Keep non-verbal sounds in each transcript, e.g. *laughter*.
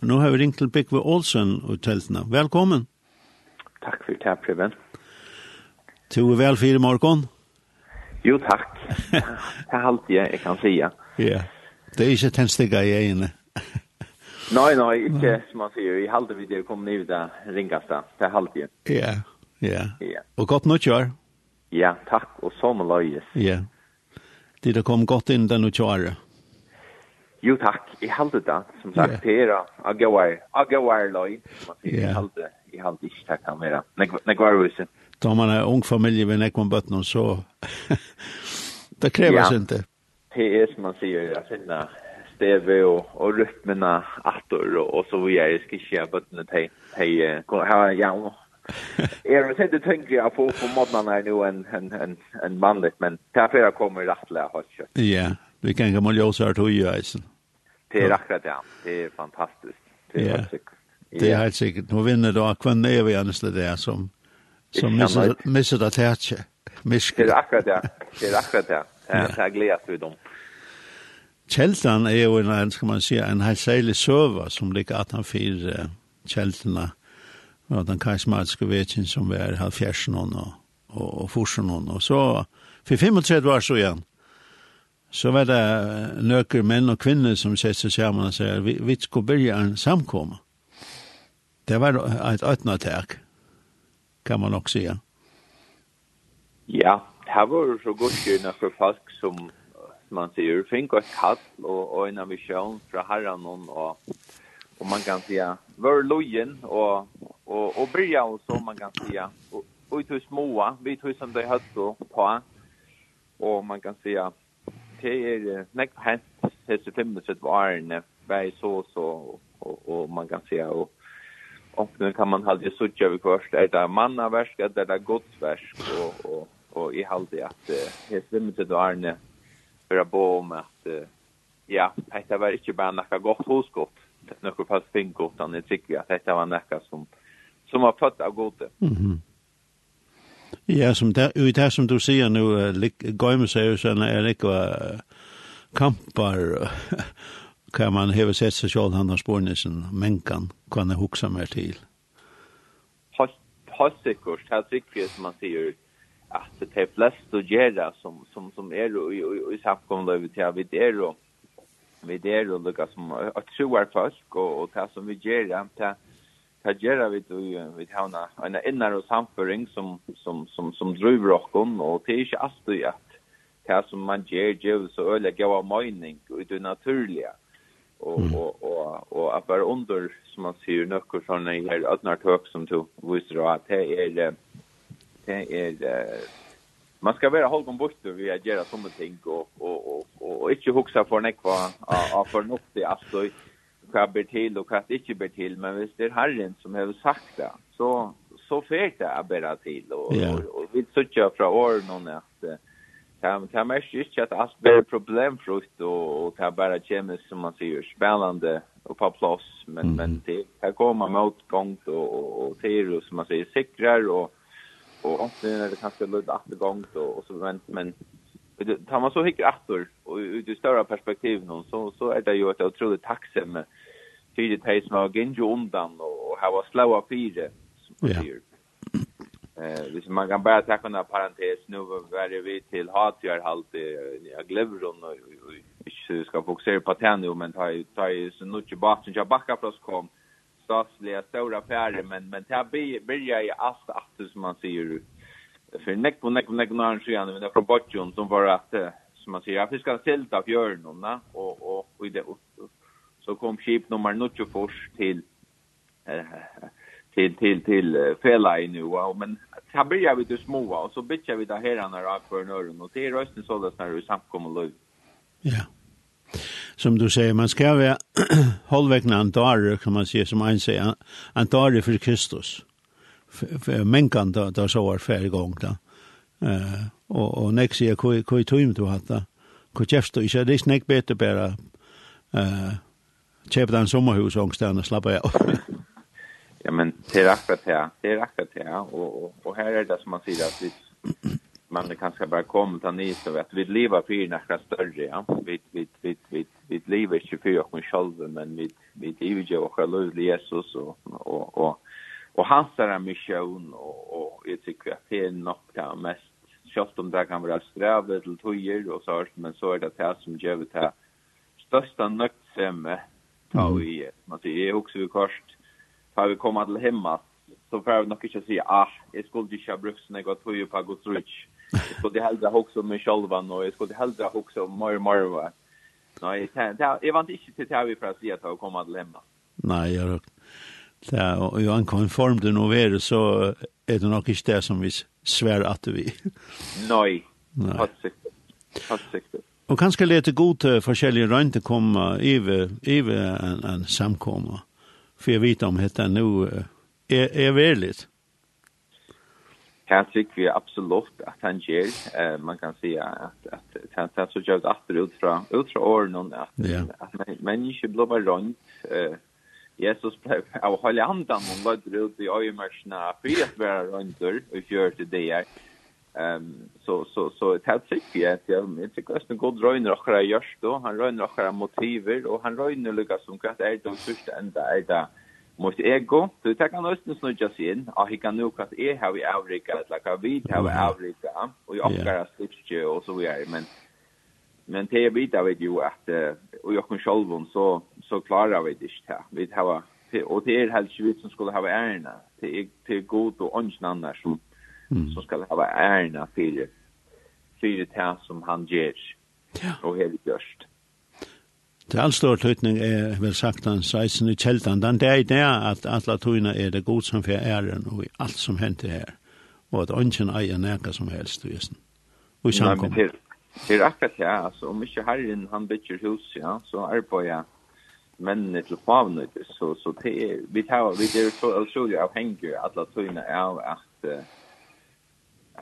Nå har vi ringt til Bikve Olsen og teltene. Velkommen. Takk for det, Preben. To er vel fire morgen? Jo, takk. *laughs* Det er alt jeg, jeg kan si. Ja. ja. Det er ikke tennstikker i egne. *laughs* nei, nei, ikke som man sier. Jeg halte vi det kom ned ut av ringkasta. Det er halde jeg. Ja, ja. ja. Og godt nytt år. Ja, takk. Og så må løyes. Ja. Det er kom godt inn den nytt året. Jo takk, jeg halte det som sagt det är agawar, agawar lloyd som man säger i halde, i halde inte tack kan vara. Nek var huset. Da man er ung familie ved nek Bøtten, så *laughs* det krever krävs inte. Det er som man sier, jeg finner steve og, och och atter, og, og så vidare jag ska köra bötnon till hej här ja. sett *laughs* det inte tänkt på får på moddarna nu en en en en mannlig, men därför kommer rettelig, rättliga har kött. Ja, Vi kan ikke man oss her tog i eisen. Det er akkurat det, det er fantastisk. Det er ja. helt sikkert. Det er helt sikkert. Nå vinner da kvann er vi eneste det som, som misser det tætje. Det er akkurat det, det er akkurat det. Det er gledet vi dem. Kjeltan er jo en, skal man si, en helt særlig søver som ligger at han fyrer uh, kjeltene. Og den karismatiske vetjen som vi er halvfjersen og, og, og forsen og så. For 35 år så igjen, så var det nøkker menn og kvinner som sette sammen og sier, vi, vi skal begynne en samkomme. Det var et øtnatak, kan man nok sige. Ja, her var det så godt gjerne for folk som, man sier, fink og kall og, og en visjon fra herren og, og og man kan si, var lojen og, og, og bryr og så man kan si, og, og i tog små, vi tog som de høtt på, og man kan si, det er nekk hent hese 75 årene, vei så så, og, og man kan se, og, och nu kan man halde suttja vi kvart är det mannaverk är det godsverk och och och i halde det att helt limited varne för att bo om att ja det var inte bara några gott hoskott något fast fint gott utan det tycker att det var några som som har fött av gode. Mhm. Ja, som det, ut det som du sier nå, sånn, er ikke kampar, kan *laughs* man heve sett seg selv han har spårnissen, menkan, kan jeg huksa mer til. Helt sikkert, helt sikkert som man sier, at det er flest å gjøre som, som, som er i, i, i samkommet vi til, vi er og vi er og lukka som at troar folk, og, og det som vi gjør, det det gör vi då ju vi har en en inre samföring som som som som driver oss och det är inte alls det att det som man gör ju så öliga goda mening och det naturliga och och och och att vara under som man ser några såna här ödnar tök som du visar att det är det är man ska vara hållgång bort vi att göra såna ting och och och och inte huxa för nekva av förnuftigt alltså hva ber til og hva ikke ber til, men hvis det er Herren som har sagt det, så, så fer det jeg ber til. Og, ja. og, og vi sitter fra årene at kan kan man ikke at alt blir problemfrukt og, og kan bare kjenne, som man sier, spennende og på plass, men, mm. men det kan komme motgångt og, og, og til, som man sier, sikrer, og, og omtiden er det kanskje litt attergångt, og, og så, men, men tar man så hikker åter og ut i større perspektiv, så, så er det jo et utrolig takksomme det tei som har gengjå undan och hava sláa fyrir, som yeah. sier. Eh, hvis man kan bara ta en parentes, nu var vi til hatjärhalt i Glevron och inte ska fokusera på tennu, men ta i så mycket bak som jag backar för oss kom statsliga stora affärer, men, men det blir börjar ju allt att som man säger för näck på näck på näck när näck på men på näck på näck att näck som man säger jag fiskar näck på näck på och och näck på näck och så kom skip nummer 94 till eh, till till till Fela i nu och men så börjar vi det små och så bitchar vi där när jag för nörren och det är rösten så där när du samkommer då. Ja. Som du säger man ska vara *clears throat* halvvägna antar kan man säga som en säger antar för Kristus. Mänkan då då så var färdig gång då. Eh och och nästa jag koi koi tog inte att då är det er bättre bara eh uh, köpa en sommarhus och stanna slappa av. *laughs* ja men det är akkurat det. Det är akkurat det. och och, och här är det som man säger att vi man kanske bara kommer ta ner så att vi lever för en nästa större ja. Vi vi vi vi vi lever ikke for oss selv, men vi vi lever ju och själva Jesus og, og, og, og hans där mission Og, og jeg tycker att det er nok det mest kjøpt om det kan være strevet til tøyer og så men så er det det som gjør det største nøgtsemme ta vi man det är också vi kort för vi kommer till hemma så får vi nog inte säga ah jag skulle ju ha brukt när jag går två på Guds rich så det hellre också med själva och jag skulle hellre också mer mer nej jag vant inte till det vi för att se att jag kommer till hemma nej jag Ja, og jo en form det nå være, så er det nok ikke det som vi svär at vi. Nej, Nei. hatt sikkert. Fast sikkert. Og kanskje lete god til forskjellige rønte komme i, ive en, en samkomme, For jeg vet om dette nå er, er veldig. Her tykker vi absolutt at han gjør. Eh, man kan si at, at, at det er så det atter ut fra, ut fra åren at, ja. at mennesker blir bare rønt. Eh, Jesus ble av å holde handen og lødde ut i øyemørsene for å være rønter og fjørte det her. Eh, Ehm så så så ett helt tycker att jag men tycker att det går dröjner och kra görs då han röjner och kra motiver och han röjner lika som kat är det första ända är det måste ego. Så tar kan östen snudja sig in och han kan nu kat är här vi avrika att lika vi har avrika och jag uppgara switch och så vidare men men det är bit av ju att och jag kan själv så så klarar vi det här vi har och det är helt sjukt som skulle ha ärna det är det är god och onsnannar som mm. som skal hava ærna fyrir fyrir det som han gjør ja. og helt gjørst. Det all stor tøytning er vel sagt han seisen i kjeldan. Den det er det at alle tøyna er det god som fyrir æren og i alt som henter her. Og at ønsken eier næka som helst i isen. Og i samkom. Nei, det er akkurat det, altså. Om ikke herren han bytjer hus, ja, så arbeider mennene til favnøyde. Så, så det er, vi tar, vi er så utrolig avhengig alle tøyna av at uh,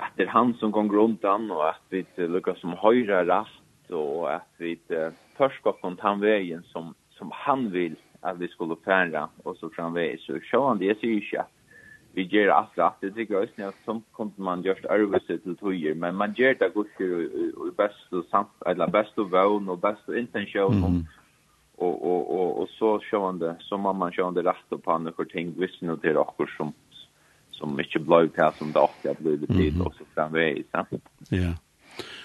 at det er han som går rundt an og at vi lukker som høyre rast og at vi først går kom han veien som som han vil at vi skulle fære, og så framväg så så han det ser ju inte vi gjør alt rett. det tycker greit, at som kunne man just överse til tøyer, men man gjør det godt och best og samt eller bäst och vån och bäst och intention og, og, og, og så sjönde så man man sjönde rätt på andra ting hvis nu det är som som inte blev till som det också blev det tid och så framväg så. Ja.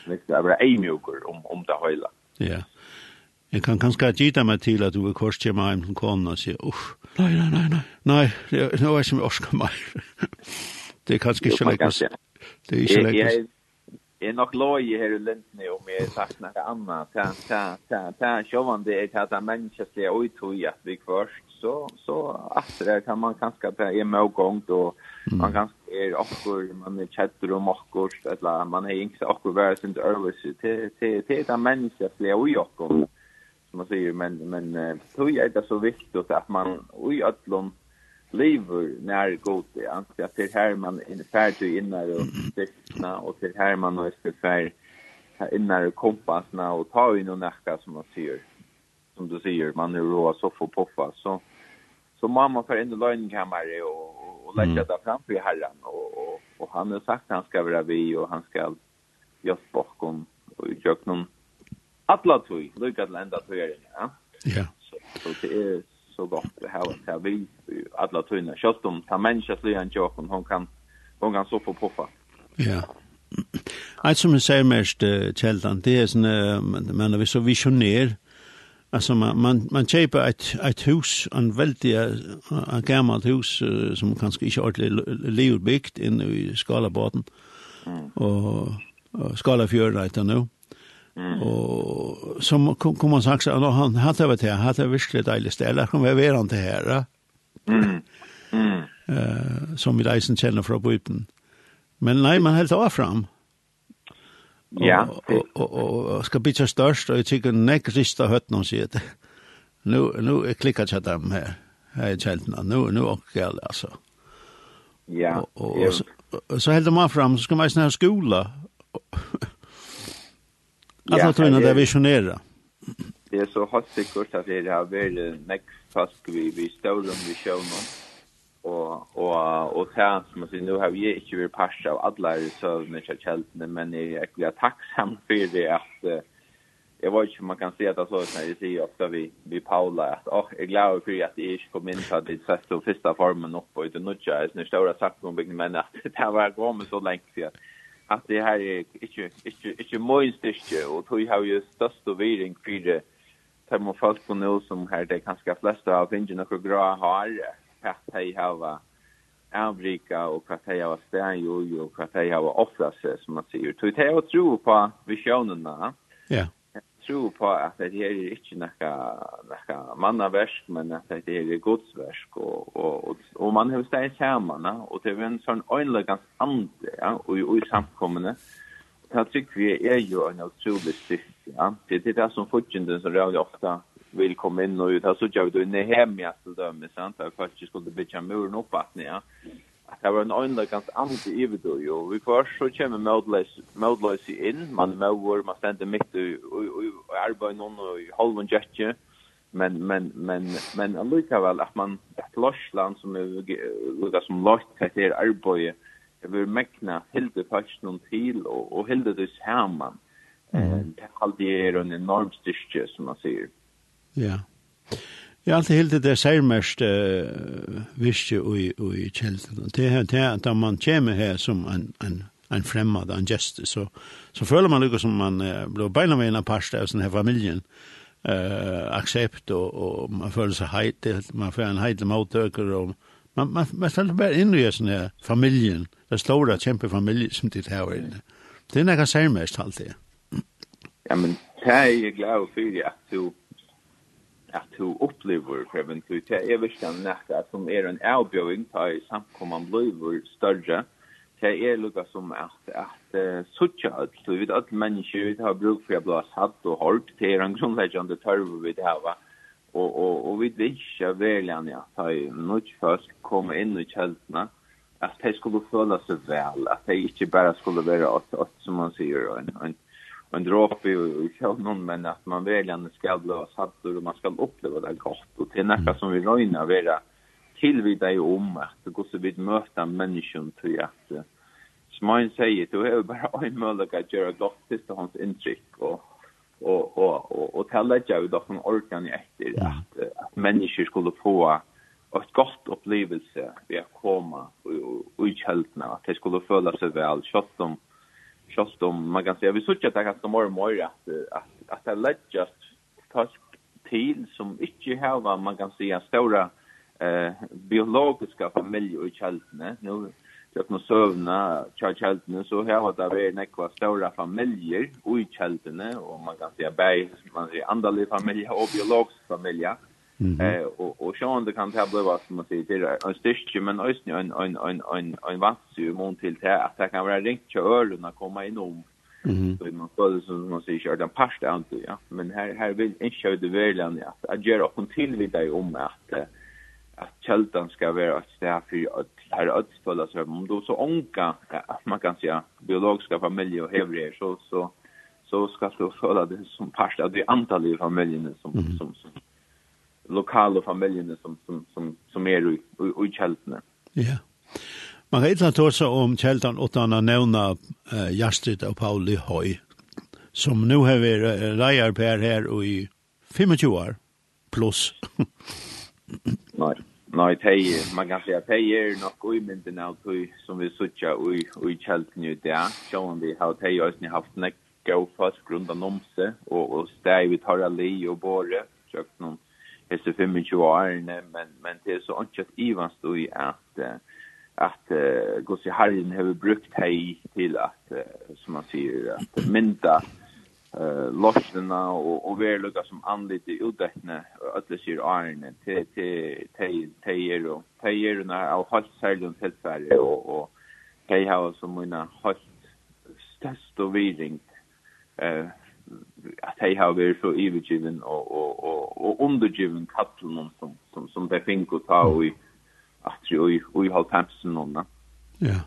Det er bare en mjuker om om det hela. Ja. Jeg kan kanskje gita meg til at du vill korsa hem hem til konen og sier, uff, nei, nei, nei, nei, nei, det er jeg som jag ska mig. *laughs* Det är kanske inte lätt. Det er ikke lätt är nog loj här i Lindne om jag saknar det annat. Ta, ta, ta, ta, sjåvan det är att det är människa som är uttog att vi först. Så, så att det kan man kanske ta en mågång då. Man kanske är också, man är kjettor om också. Eller man är inte också värre sin överse. Det är det människa som är uttog som man säger. Men, men tog är det så viktigt att man i ödlån lever när god det anser att det här man är färd till innan och sexna och det här man är för färd innan kompassna och ta in och näcka som man ser som du säger man är råa så och poffa. Så så mamma får in i lönekammare och och lägga det framför herran och och och han har sagt han ska vara vi och han ska just bakom och jag någon alla tog til enda tog ja. Ja. Så det är så gott här här vi alla tunna kött om ta människa slyan jocken hon kan hon kan så få puffa. Ja. Allt som jag säger mest källan det är sån men vi så visionär alltså man man man köper ett ett hus en väldigt en gammalt hus som kanske inte ordentligt levt byggt inne i Skalabaden. Mm. Och Skalafjörd right nu. Mm Mm. Och som kom man sagt så han hade varit här, hade verkligen deilig ställe som vi är inte här. Mm. Mm. Eh som vi reisen känner från Buten. Men nej, man helt av fram. Ja. Och och ska bli så störst och jag tycker näck rista hött någon sig det. Nu nu klickar jag dem med Här är kältna. Nu nu och gäll alltså. Ja. Och så helt man fram så ska man snälla skola. Att man tror att det visionera. Det är så hot sikkert at det har vært näck fast vi vi stod om vi show nu. og, og och sen som man nå har vi ikke vært parst av alla søvnene til kjeltene, men jeg är jag takksom for det att jag vet inte om man kan se att det så när det säger ofta vi vi Paula att åh jag glad för att det inte kom in så att det sätts den första formen upp och inte nudja är stora sagt om byggnad men att *laughs* det här var gått så länge så at det her er ikke, ikke, ikke mye styrke, og tog har jo størst og viring for det termo folk på nå som her det kanskje flest av finner noen grå har, at de har avrika og hva de har steg og hva de har offret seg, som man sier. Tog det er tro på visjonene, ja tro på at det här är inte noe några mannaverk men at det er godsversk. Og, og, og, og man har stedet sammen, og det er en sån öjligans andre ja och i, i samkommande här tycker vi er jo en utrolig styrka ja. Det er det som fortjenten som rör ofte vil komme inn og ut Det er så gjør vi det inne ja, till dømme, sant Det er faktiskt skulle bygga muren opp att ja det var en øyne ganske ant i evigt och jo. Vi först så kommer modlös inn, man mår, man stender midt i arbeid noen og i halvun jätje. Men, men, men, men allika väl att man, ett lorsland som är lika som lort till det här arbetet, jag mäkna hilde först någon till och, och hilde det samman. Mm. Det är en enorm styrke som man säger. Ja. Yeah. Jeg har alltid helt det særmest uh, visste i, i kjelten. Det er at da man kommer her som en, en, en fremmed, en gjest, så, så føler man lukket som man uh, blir beina med en av parste av sånne her familien. Uh, accept, og, og man føler seg heit, man får en heit motöker og man, man, man føler bare inn i sånne her familien, det store, kjempe som ditt her inne. Det er nekka særmest alltid. Ja, men det er jeg glad for at du at du opplever kreven, så det er virkelig nekka som er en avbjøring, på i samkomman blir større, det er lukka som at, at uh, suttja alt, så vi vet at mennesker vi har bruk for å bli satt og hård, det er en grunnleggjande tørv vi har, og, og, og vi vet ikke velgjerne at ta i nødt først komme inn i kjeltene, at de skulle føle seg vel, at de ikke bare skulle være åt, åt som man sier, og en, en en dråp i kjønnen, men at man velgjerne skal bli satt, og man skal oppleve det godt. Og til nekka som vi røyner, å være tilvida i om at det går så vidt møte mennesken til at som han sier, du er jo bare en mulighet å gjøre godt til hans inntrykk, og og og og och tala jag då från orkan efter att att människor skulle få ett gott upplevelse vid att komma och och i kältna att det skulle føla sig väl kött om Kjolt om man kan säga vi såg att det kan stå mer och mer att att att det just task till som inte har man kan säga stora eh biologiska familjer i kältne nu att man sövna kältne så här har det varit några stora familjer i kältne och man kan säga berg man säger andliga familjer och biologiska familjer Eh och och Sean det kan ta blöva som man säger till en styrke men ösn en en en en en vattsu mont till det att det kan vara riktigt ölen att komma inom Mm. Så man får så man säger kör den pasta inte ja. Men här här vill en show det väl ja att göra upp till vid dig om att att kältan ska vara ett ställe för att här ödsfölja så om då så onka att man kan säga biologiska familjer och hevrier så så så ska du följa det som pasta det antal i familjen som som som lokala familjerna som som som som är i i Chelten. Ja. Man vet att om Chelten utan att nämna eh, Jastit och Pauli Hoy som nu har vi rejer per här i 25 år plus. Nej. Nej, tej, man kan säga det är nog i mynden av tog som vi sutja i, i kälten ju där. Sjån vi har tej och ni haft en go fast grund av nomse och, och steg vi tar ali och båre. Sjökt någon hese 25 årene, men, men det er så ikke at Ivan stod i at at uh, Gossi Harjen har brukt hei til at, uh, som man sier, at mynda uh, lorsene og, og verlugga som anlitt i utdekkene, og alle sier årene, til teier og teierene av halvt særlig om tilfære og, og teier har som mine halvt størst og viring, uh, at hei har vært så ivergiven og, og, og, og undergiven kattelen som som som det finner å ta och i att ju i halvtemsen noen da. Ja.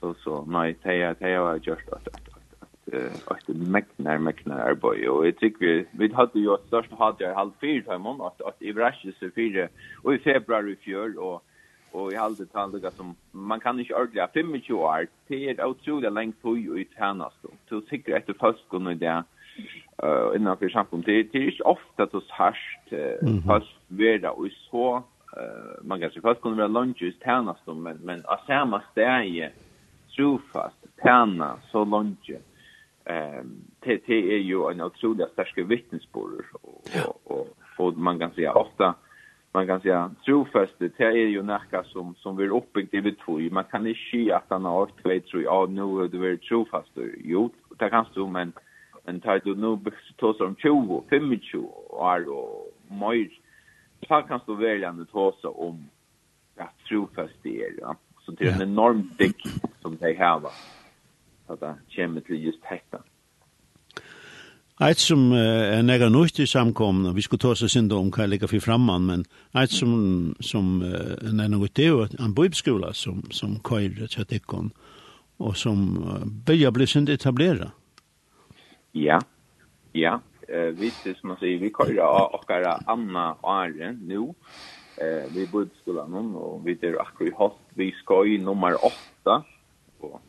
Så så nej hej att hej har just at, att att det mäknar mäknar arboj och jag tycker vi vi hade ju störst hade jag halv fyra i månaden att att i vrasjes fyra och i februari fjör och og jeg halde tallega som man kan ikke ordla 25 år, det er utrolig lengt hui og i tjenast, så sikkert etter føskon og det, uh, innan innanför samkom. Det, det är inte ofta att oss härst uh, mm -hmm. fast vera och så uh, man kan säga fast kunde vara lunches tärnas dem men, men av samma steg trofast tärna så lunch det, det är ju en otrolig stark vittnesbord och, och, och, och man kan säga ofta man kan säga trofäste det är ju näka som som vi uppbyggt i två man kan inte se att han har två tror jag nu är det väl trofast jo det kan du men Men tar du nu tås om 20, 25 år och mer. Så kan du välja att tås om ja trofast det är. Ja. Så det är en enorm dick som de har. Så det kommer till just detta. Eit som uh, er nega nøyt i samkomna, vi skulle ta oss synda om hva jeg ligger for framman, men eit som, som uh, er nega nøyt det er en bøybskola som, som køyre tjattikkon, og som uh, bygja bli synda etablera. Ja, ja. Uh, vi, som man säger, vi kör av åkara Anna och Arne nu. Uh, vi bor i skolan och vi är akkur i host. Vi ska i nummer åtta. Och,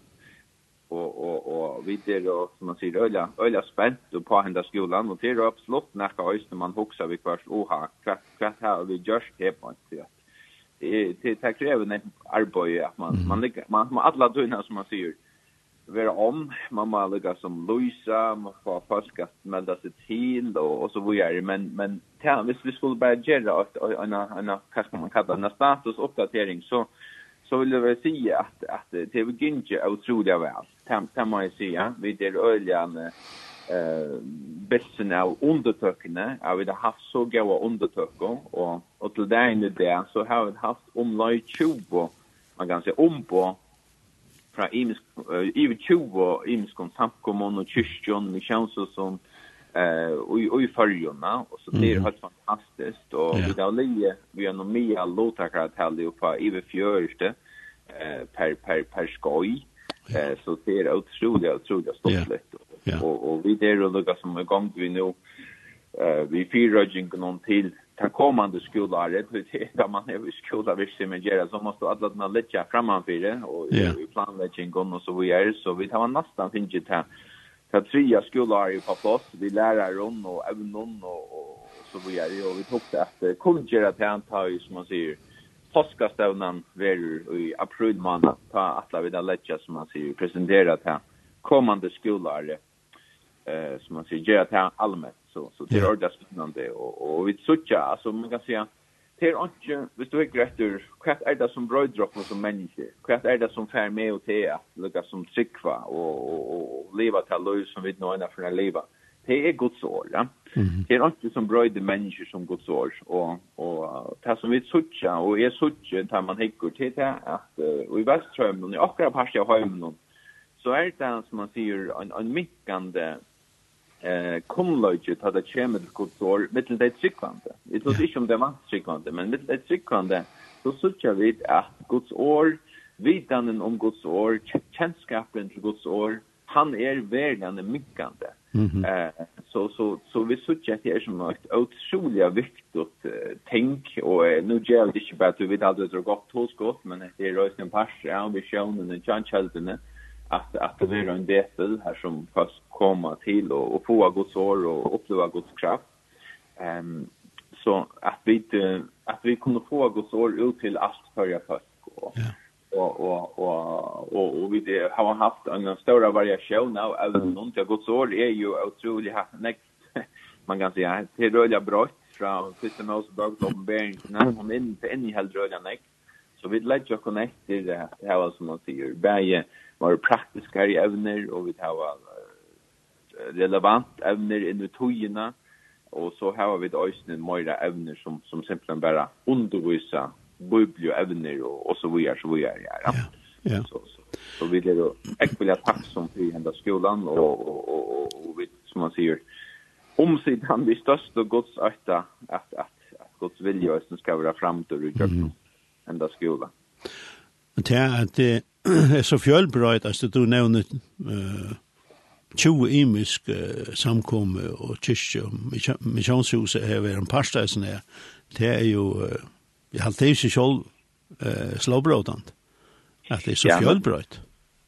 och, och, och vi är då, som man säger, öliga, öliga spänt och på hända skolan. Och det är absolut nästa öst när man huxar vid kvart. Oha, kvart, kvart här och vi görs det på ett Det, det, det kräver en arbete att man, man, man, man, man alla dörrarna som man säger vera om. Man må lukka som Luisa, man får folk att melda seg til och, og så vidare. Men, men ja, hvis vi skulle bara gjøre en, en, en, vad ska man kalla en statusuppdatering så, så vill jag väl säga att, att det är inte otroliga väl. Det, det må jag säga. Vi är öljan eh besten av undertökene, har vi haft så goda undertöker och och till det ene där så har vi haft om 20 man kan säga om på fra imisk i 20 imiskon samkommun och kyrkjon missions som eh och i förjorna och så det är helt fantastiskt och vi där ligger vi har nog mer låtakar att hälla upp i vi fjörste eh per per per skoj eh så det är otroligt otroligt stolt och och vi där och lukar som gång vi nu eh vi fyra jingen någon till ta kommande skolåret för det är man är i skola vi ser men Gerard så måste alla den lägga framför det och i planläggning och så vi är så vi tar nästan finge det ta trea skolåret på plats. Vi lärar om och någon och så vidare. Och vi tog det att kunna ta han ta ju som man säger påskastavnan verur i april månad. Ta alla vid lägga som man säger presentera till kommande skolåret eh som man säger Gerard allmänt. Så så det är ordentligt spännande och och vi söker alltså man kan säga det är inte visst du är rätt kvart är det som brödrock och som människa kvart är det som fär med och te lucka som tryckva och och och leva till liv som vi nåna för att leva det är Guds år, ja. Det är inte som bröjde människor som Guds år. och och det som vi söker och är söker tar man hickor till det att uh, i väströmmen i akkurat här höjmen, så är det som man säger en en mickande eh kumløyje ta det kjemur kultur mittel det trykkvande. Det er ikkje om det var trykkvande, men mittel det trykkvande så søkjer vi at Guds år, vitanen om Guds år, kjennskapen til Guds år, han er verden mykkande. Mm eh så så så vi söker att det är som ett otroligt viktigt uh, tänk och uh, nu gör det inte bara att vi vet att det gott hos gott men det är rösten pass ja vi sjön den John Chelton att att det är en del här som fast komma till och, och få Guds år och uppleva Guds kraft. Ehm um, så att vi inte, att vi kunde få Guds år ut till allt förra folk och ja. och och och och, och vi har haft en stor variation av även om det Guds år är ju otroligt hacknäck *laughs* man kan säga det är rörliga brott från första Mosebok och Bergen när man in till en helt rörliga näck. Så vi lägger oss connecter det här som man säger. Bäge var praktiska i ämner och vi har relevant ämner i togina. Och så har vi då också en mera ämner som, som simpelthen bara undervisar biblioämner och, och så vidare. Så vidare ja. Ja. Så, så, så vi är då ekvilja tack som vi hända skolan och, och, och, och, vi, som man säger omsidan vi störst och gods öta att, att, att, att gods vilja ska vara framtid och utgörs. Mm enda skola. Men det er at det *clears throat* er så fjølbrøyt, altså du nevner uh, 20 imisk uh, samkomme og kyrkje, misjonshuset er ved en parsteisen her, det er jo, uh, jeg halte det ikke selv uh, slåbrøytant, at det er så fjølbrøyt.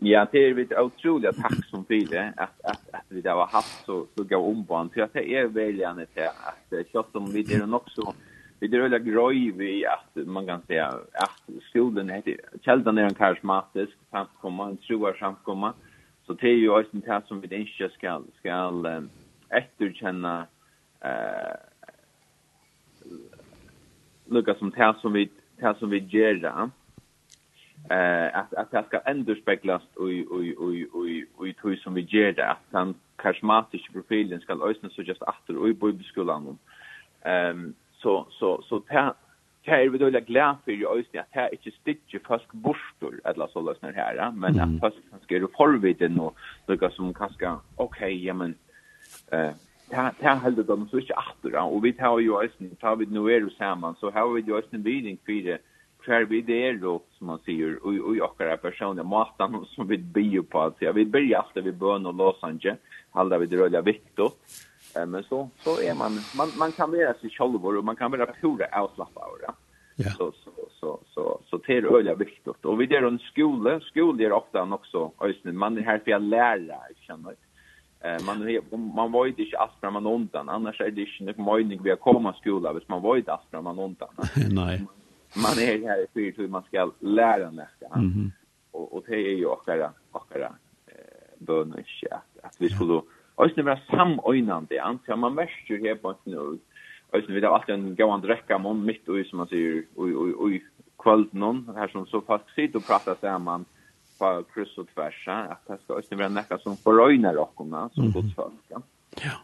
Ja, det är ett otroligt tack som för at, att att att vi där har haft så så gå om på för att det är väljarna till att kött om vi det nog så vi det rullar groj vi att man kan säga att skolan heter källan är en karismatisk samkomma en tror samt komma så det är ju också det som vi inte ska ska efterkänna eh lucka som det som vi det som vi gör eh att att det ska ändå speglas oj oj oj i oj i som vi ger det att han karismatiska profilen ska ösnas så just efter i bibelskolan ehm så så så ta ta är vi då lägga glad för ju ösn att här inte stitche fast borstor eller så lös när här men mm. fast ska du förviden och lika som kaska okej ja men eh ta ta håller dem så inte atter och vi tar ju ösn tar vi nu är det samman så har vi ju ösn biding för det kvar vi det då som man säger och och jag er personliga matan som *laughs* vi bio på att jag vi börjar efter vi bön och Los Angeles halda vi det röda viktigt Eh men så så är man man man kan vara sig själv och man kan vara pura avslappnad ja. Ja. Så så så så så det är öliga viktigt. Och vi det en skola, skola är ofta också ösnen man är här för att lära känner. Eh man man var ju inte astra man undan annars är det inte möjligt vi har komma skola hvis man var ju astra man undan. *laughs* Nej. Man är här för att man ska lära nästa. Mm. -hmm. Och och det är ju också också eh bönor att, att vi skulle ja Øysene vera samøynande, samöjnande, antar man märker här på en nu. Och vil ha alltid en gauan räcka mån mitt och som man säger, och i kvöld någon, här som så fast sitter och pratar saman på kryss och tvers, att At det skal Øysene vera näka som forøyner okkona, som godsfolk, ja. Ja.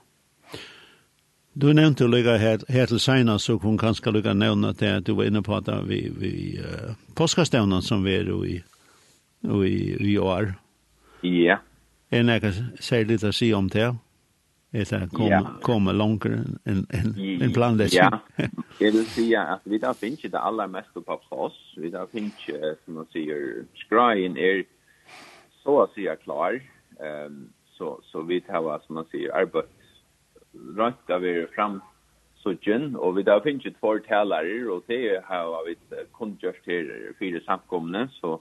Du nevnte å lykka her, her til senast, så hun kanskje lykka nevna til at du var inne på at vi, vi uh, påskastevnen som vi er i, i, i år. Ja, Er det nekka særligt å si om det? Etter kom, ja. komme langere enn en, en planlegging? Ja, jeg vil si at vi da finner ikke det aller meste på oss. Vi da finner ikke, som man sier, skreien er så å si er klar. Um, så, så vi tar, som man sier, arbeid rønt av er fram sudgen, og vi da finnes ikke två talere, og det har vi kunngjørt her fire samkomne, så,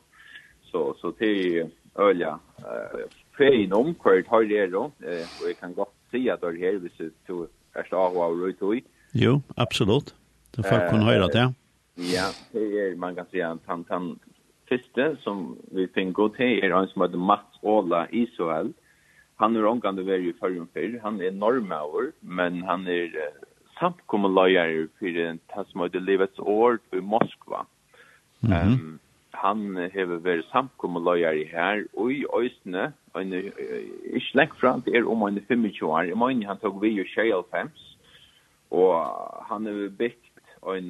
så, så det er øyla uh, fein om kvart har det då eh och jag kan gott se att det här visst du är stark av roligt oj jo absolut det får kun höra det. ja det är man kan säga att han han som vi fick gå till er han som hade Mats Ola Israel. Han är omgående väl i förrän för han är normaur men han är samkommer lojal för det som hade livets år i Moskva. Ehm han hever vært samkommeløyere her, og i Øysene, en, ikke lengt fra, det er om han er 25 år, jeg mener han tok vi jo 25, og han hever bygd en,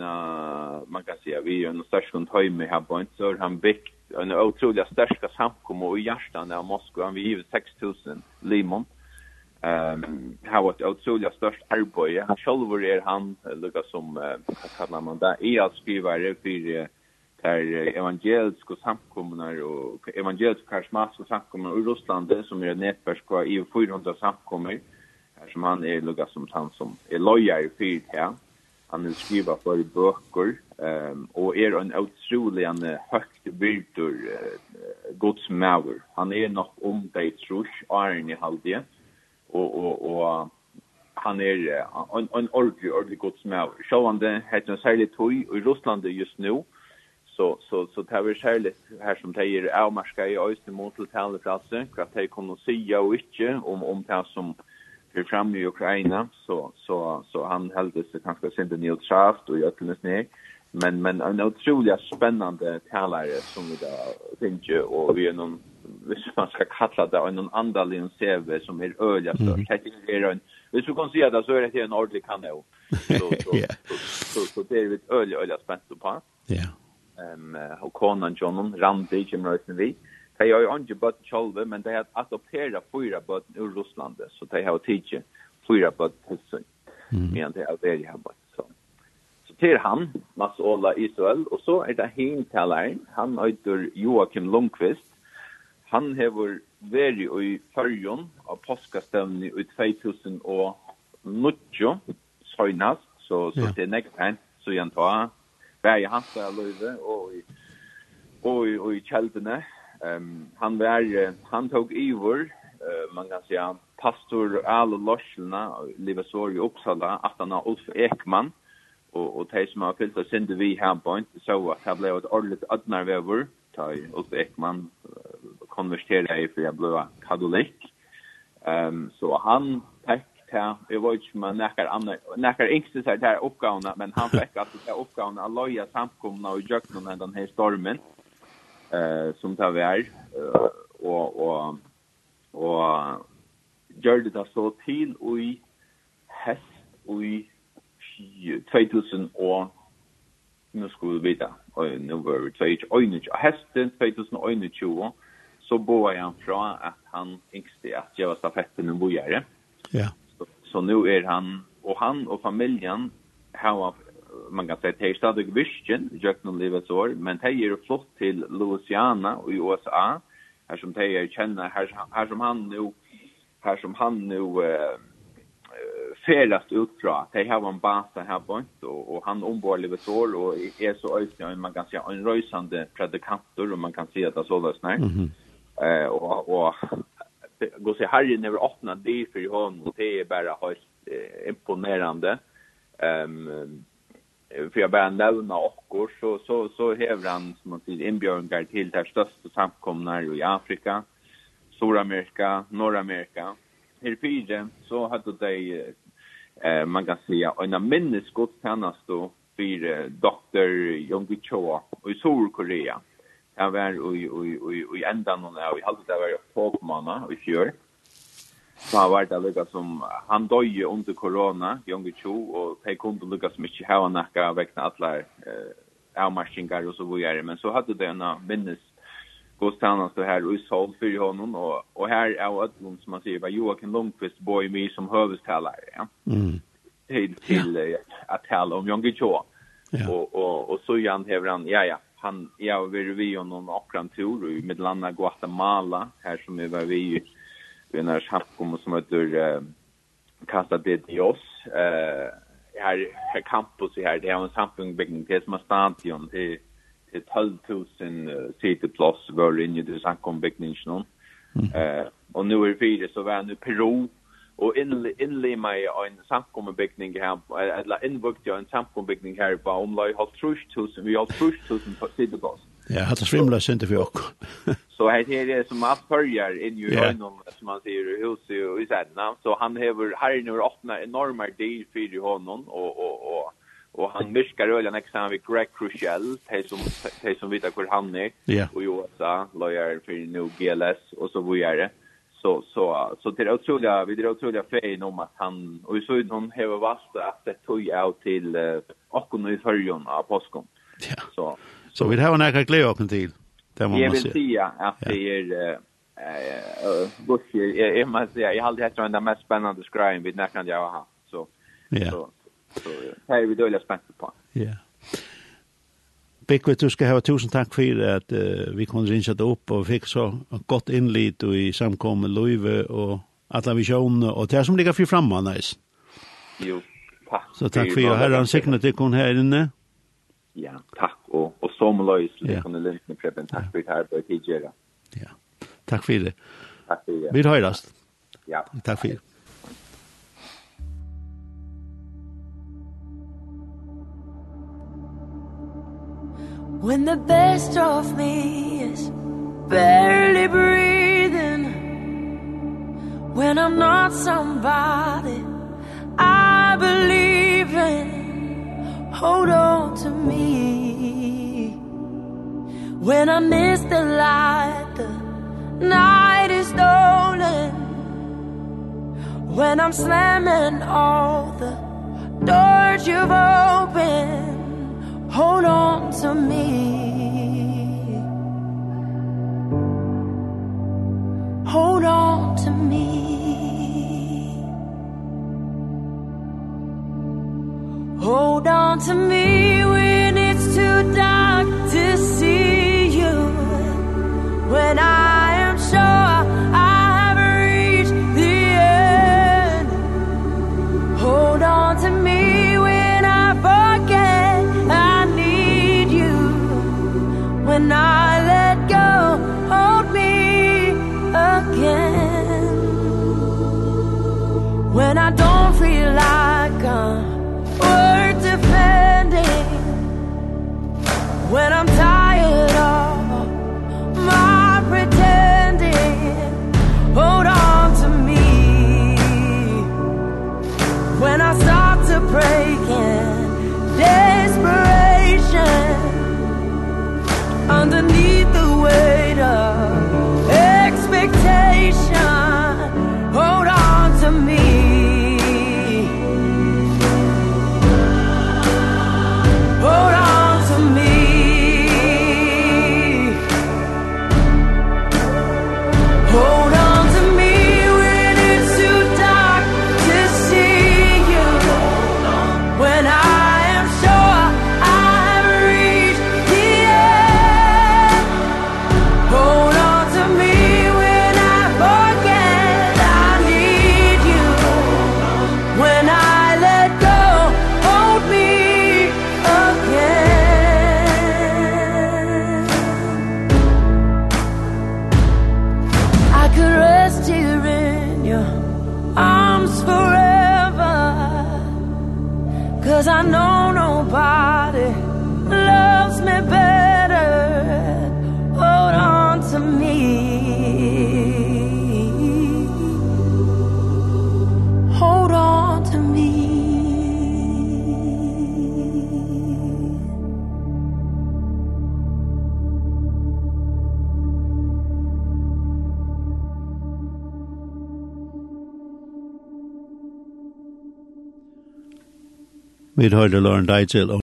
man kan si, vi er en stasjon høyme her på en, så er han bygd en utrolig største samkommel i hjertet av Moskva, han vil 6000 limon, ehm um, har varit otroligt störst arbete. Han själv är han lukar som uh, vad kallar man det? Är att skriva det för där evangeliska samkommunar och evangeliska karismatiska samkommunar i Ryssland som är ett nätverk i 400 samkommer, här som han är lugga som han som är lojar i fyrt här. Han vill skriva for bøker, um, och är en otroligen högt byrtor uh, Guds. Han är nog om det trus, Arne i halvdje och, och, och han är en, en ordentlig, ordentlig Guds maver. Självande heter han særlig tog i Ryssland just nu så så så tar vi självt här som tejer avmarska i östen mot till talplatsen kvart kommer att jag och inte om om det som för fram i Ukraina så så så han hällde sig kanske sent neutralt och jag kunde snäck men men en otroligt spännande talare som vi då tänkte och vi är någon hvis man skal kalla det en andal en CV som er øyla størst. Det er en, hvis vi kan si det, så er det en ordentlig kanal. *laughs* Så, så, så, så, så, det er vi øyla, øyla spent på. Ja ehm och konan Johnon Randi Jim Rosenvi. De har jo ikke bøtt kjolve, men de har adopterat fyra bøtt ur Russland, så de har tidigt fyra bøtt bött hos Men de har vært her bøtt. så. Så til han Mats Ola Israel og så er det hintaleren, han heter Joakim Lundqvist. Han har veri i fyrjon av påskastävni i 2000 og nutjo, søgnast, så, så ja. det er nekst hent, så jeg tar bär i hans löve och i och i, och i Kjeldene. Um, han var han tog Ivor, uh, man kan säga pastor Al Loschna Livasor i Uppsala att han har Ulf Ekman och och de som har fyllt oss in vi här på inte så att det blev ett ordentligt ödnar ta Ulf Ekman konverterade i för jag blev katolik. Ehm um, så han det. jeg vet ikke om han nekker andre, nekker yngste seg til oppgavene, men han fick att det uppgåvna att loja samkomna och jökna med den här stormen uh, som tar uh, og, og, og gjør det da så til och i hest och i 2000 og nu skulle vi veta og nu var vi 2021 hesten 2021 så bor han fra at han yngste at jeg var stafetten en bojere. Ja. Så nu är han och han och familjen har man kan säga att det stadig visken i Jöknum livets år, men det är flott till Louisiana i USA, här som det är känna, här, här som han nu, här som han nu eh, färdast ut fra, det har en basa här på och, och han ombord livets år och är så ösnig, man kan säga en röjsande predikantor och man kan säga att det så lösnar. Mm -hmm. eh, och, och gå se Harry när vi öppnade det för honom och det är bara helt imponerande. Ehm um, för jag bara nämna och så så så hävrar han som man säger inbjudningar till det största samkomna i Afrika, Sydamerika, Nordamerika. Här fyra så hade de eh man kan säga en minnesgudstjänst då för doktor Jong Chua i Sydkorea. Mm Jeg var i enda noen, av, jeg halte det var i i fjør. Så han var det lukka som, han døye under korona, Jonge Cho, og de kunne lukka som ikke hava nakka vekna alle eh, avmarskingar og så videre. men så hadde det en minnes Gostana så här i Sol för honom och och här är Ödlund som man sier, var Joakim Lundqvist i me som høvestalare, Ja. Mm. Til, till ja. att tala om Jonge Cho. Ja. Och och och så Jan han, ja ja, han jag var vi och någon akran tur i Midlanda Guatemala här som vi var vi vi när haft kom som heter Casa de Dios. Eh här här campus här det är en samfundsbyggning det som är stadion det ett halvtusen city plus var in i den samfundsbyggningen eh och nu är det så var nu Peru og innlima meg en samkommebygning her, eller innvukt i en samkommebygning her på omlai tusen, vi halvtrushtusen på sidebås. Ja, hatt det svimla synder for okk. *laughs* Så her er det som alt fyrjar inn i øynene, som han sier, i huset og i sædena, så han hever herren over åpna enorma dyr fyr i hånden, og, og, og, og han myskar øyla nek sammen Greg Crucial, de som, de som vita hvor han er, og jo, da, lojar fyrir nu GLS, og så vujere. Ja så så så det är otroligt vi det är otroligt fein om att han och så hon har valt att det tog ut till och nu i förjon av påskom. Ja. Så så vi har några glädje upp till. Det måste. Jag vill säga att det är eh bus jag jag måste säga jag har hade helt den mest spännande skräin vid när kan jag ha. Så Ja. så så här vi då är spänt på. Ja. Bekve, du skal hava tusen takk for at uh, vi kunne rinja det opp og fikk så godt innlit og i samkommet løyve og alla visjonene og det som ligger fri framme, nice. Jo, takk. Så takk for at herren til kun her inne. Ja, takk. Og, og som løys, ja. kunne lintene preben, takk for at her bør tidgjøre. Ja, takk for det. Takk for det. Vi høyrast. Ja. Takk for det. When the best of me is barely breathing When I'm not somebody I believe in Hold on to me. When I miss the light The night is stolen. When I'm slamming all the doors you've opened hold on to me. Hold on to me. Hold on to me when it's too dark to see you. When i hørte Lauren Deitzel og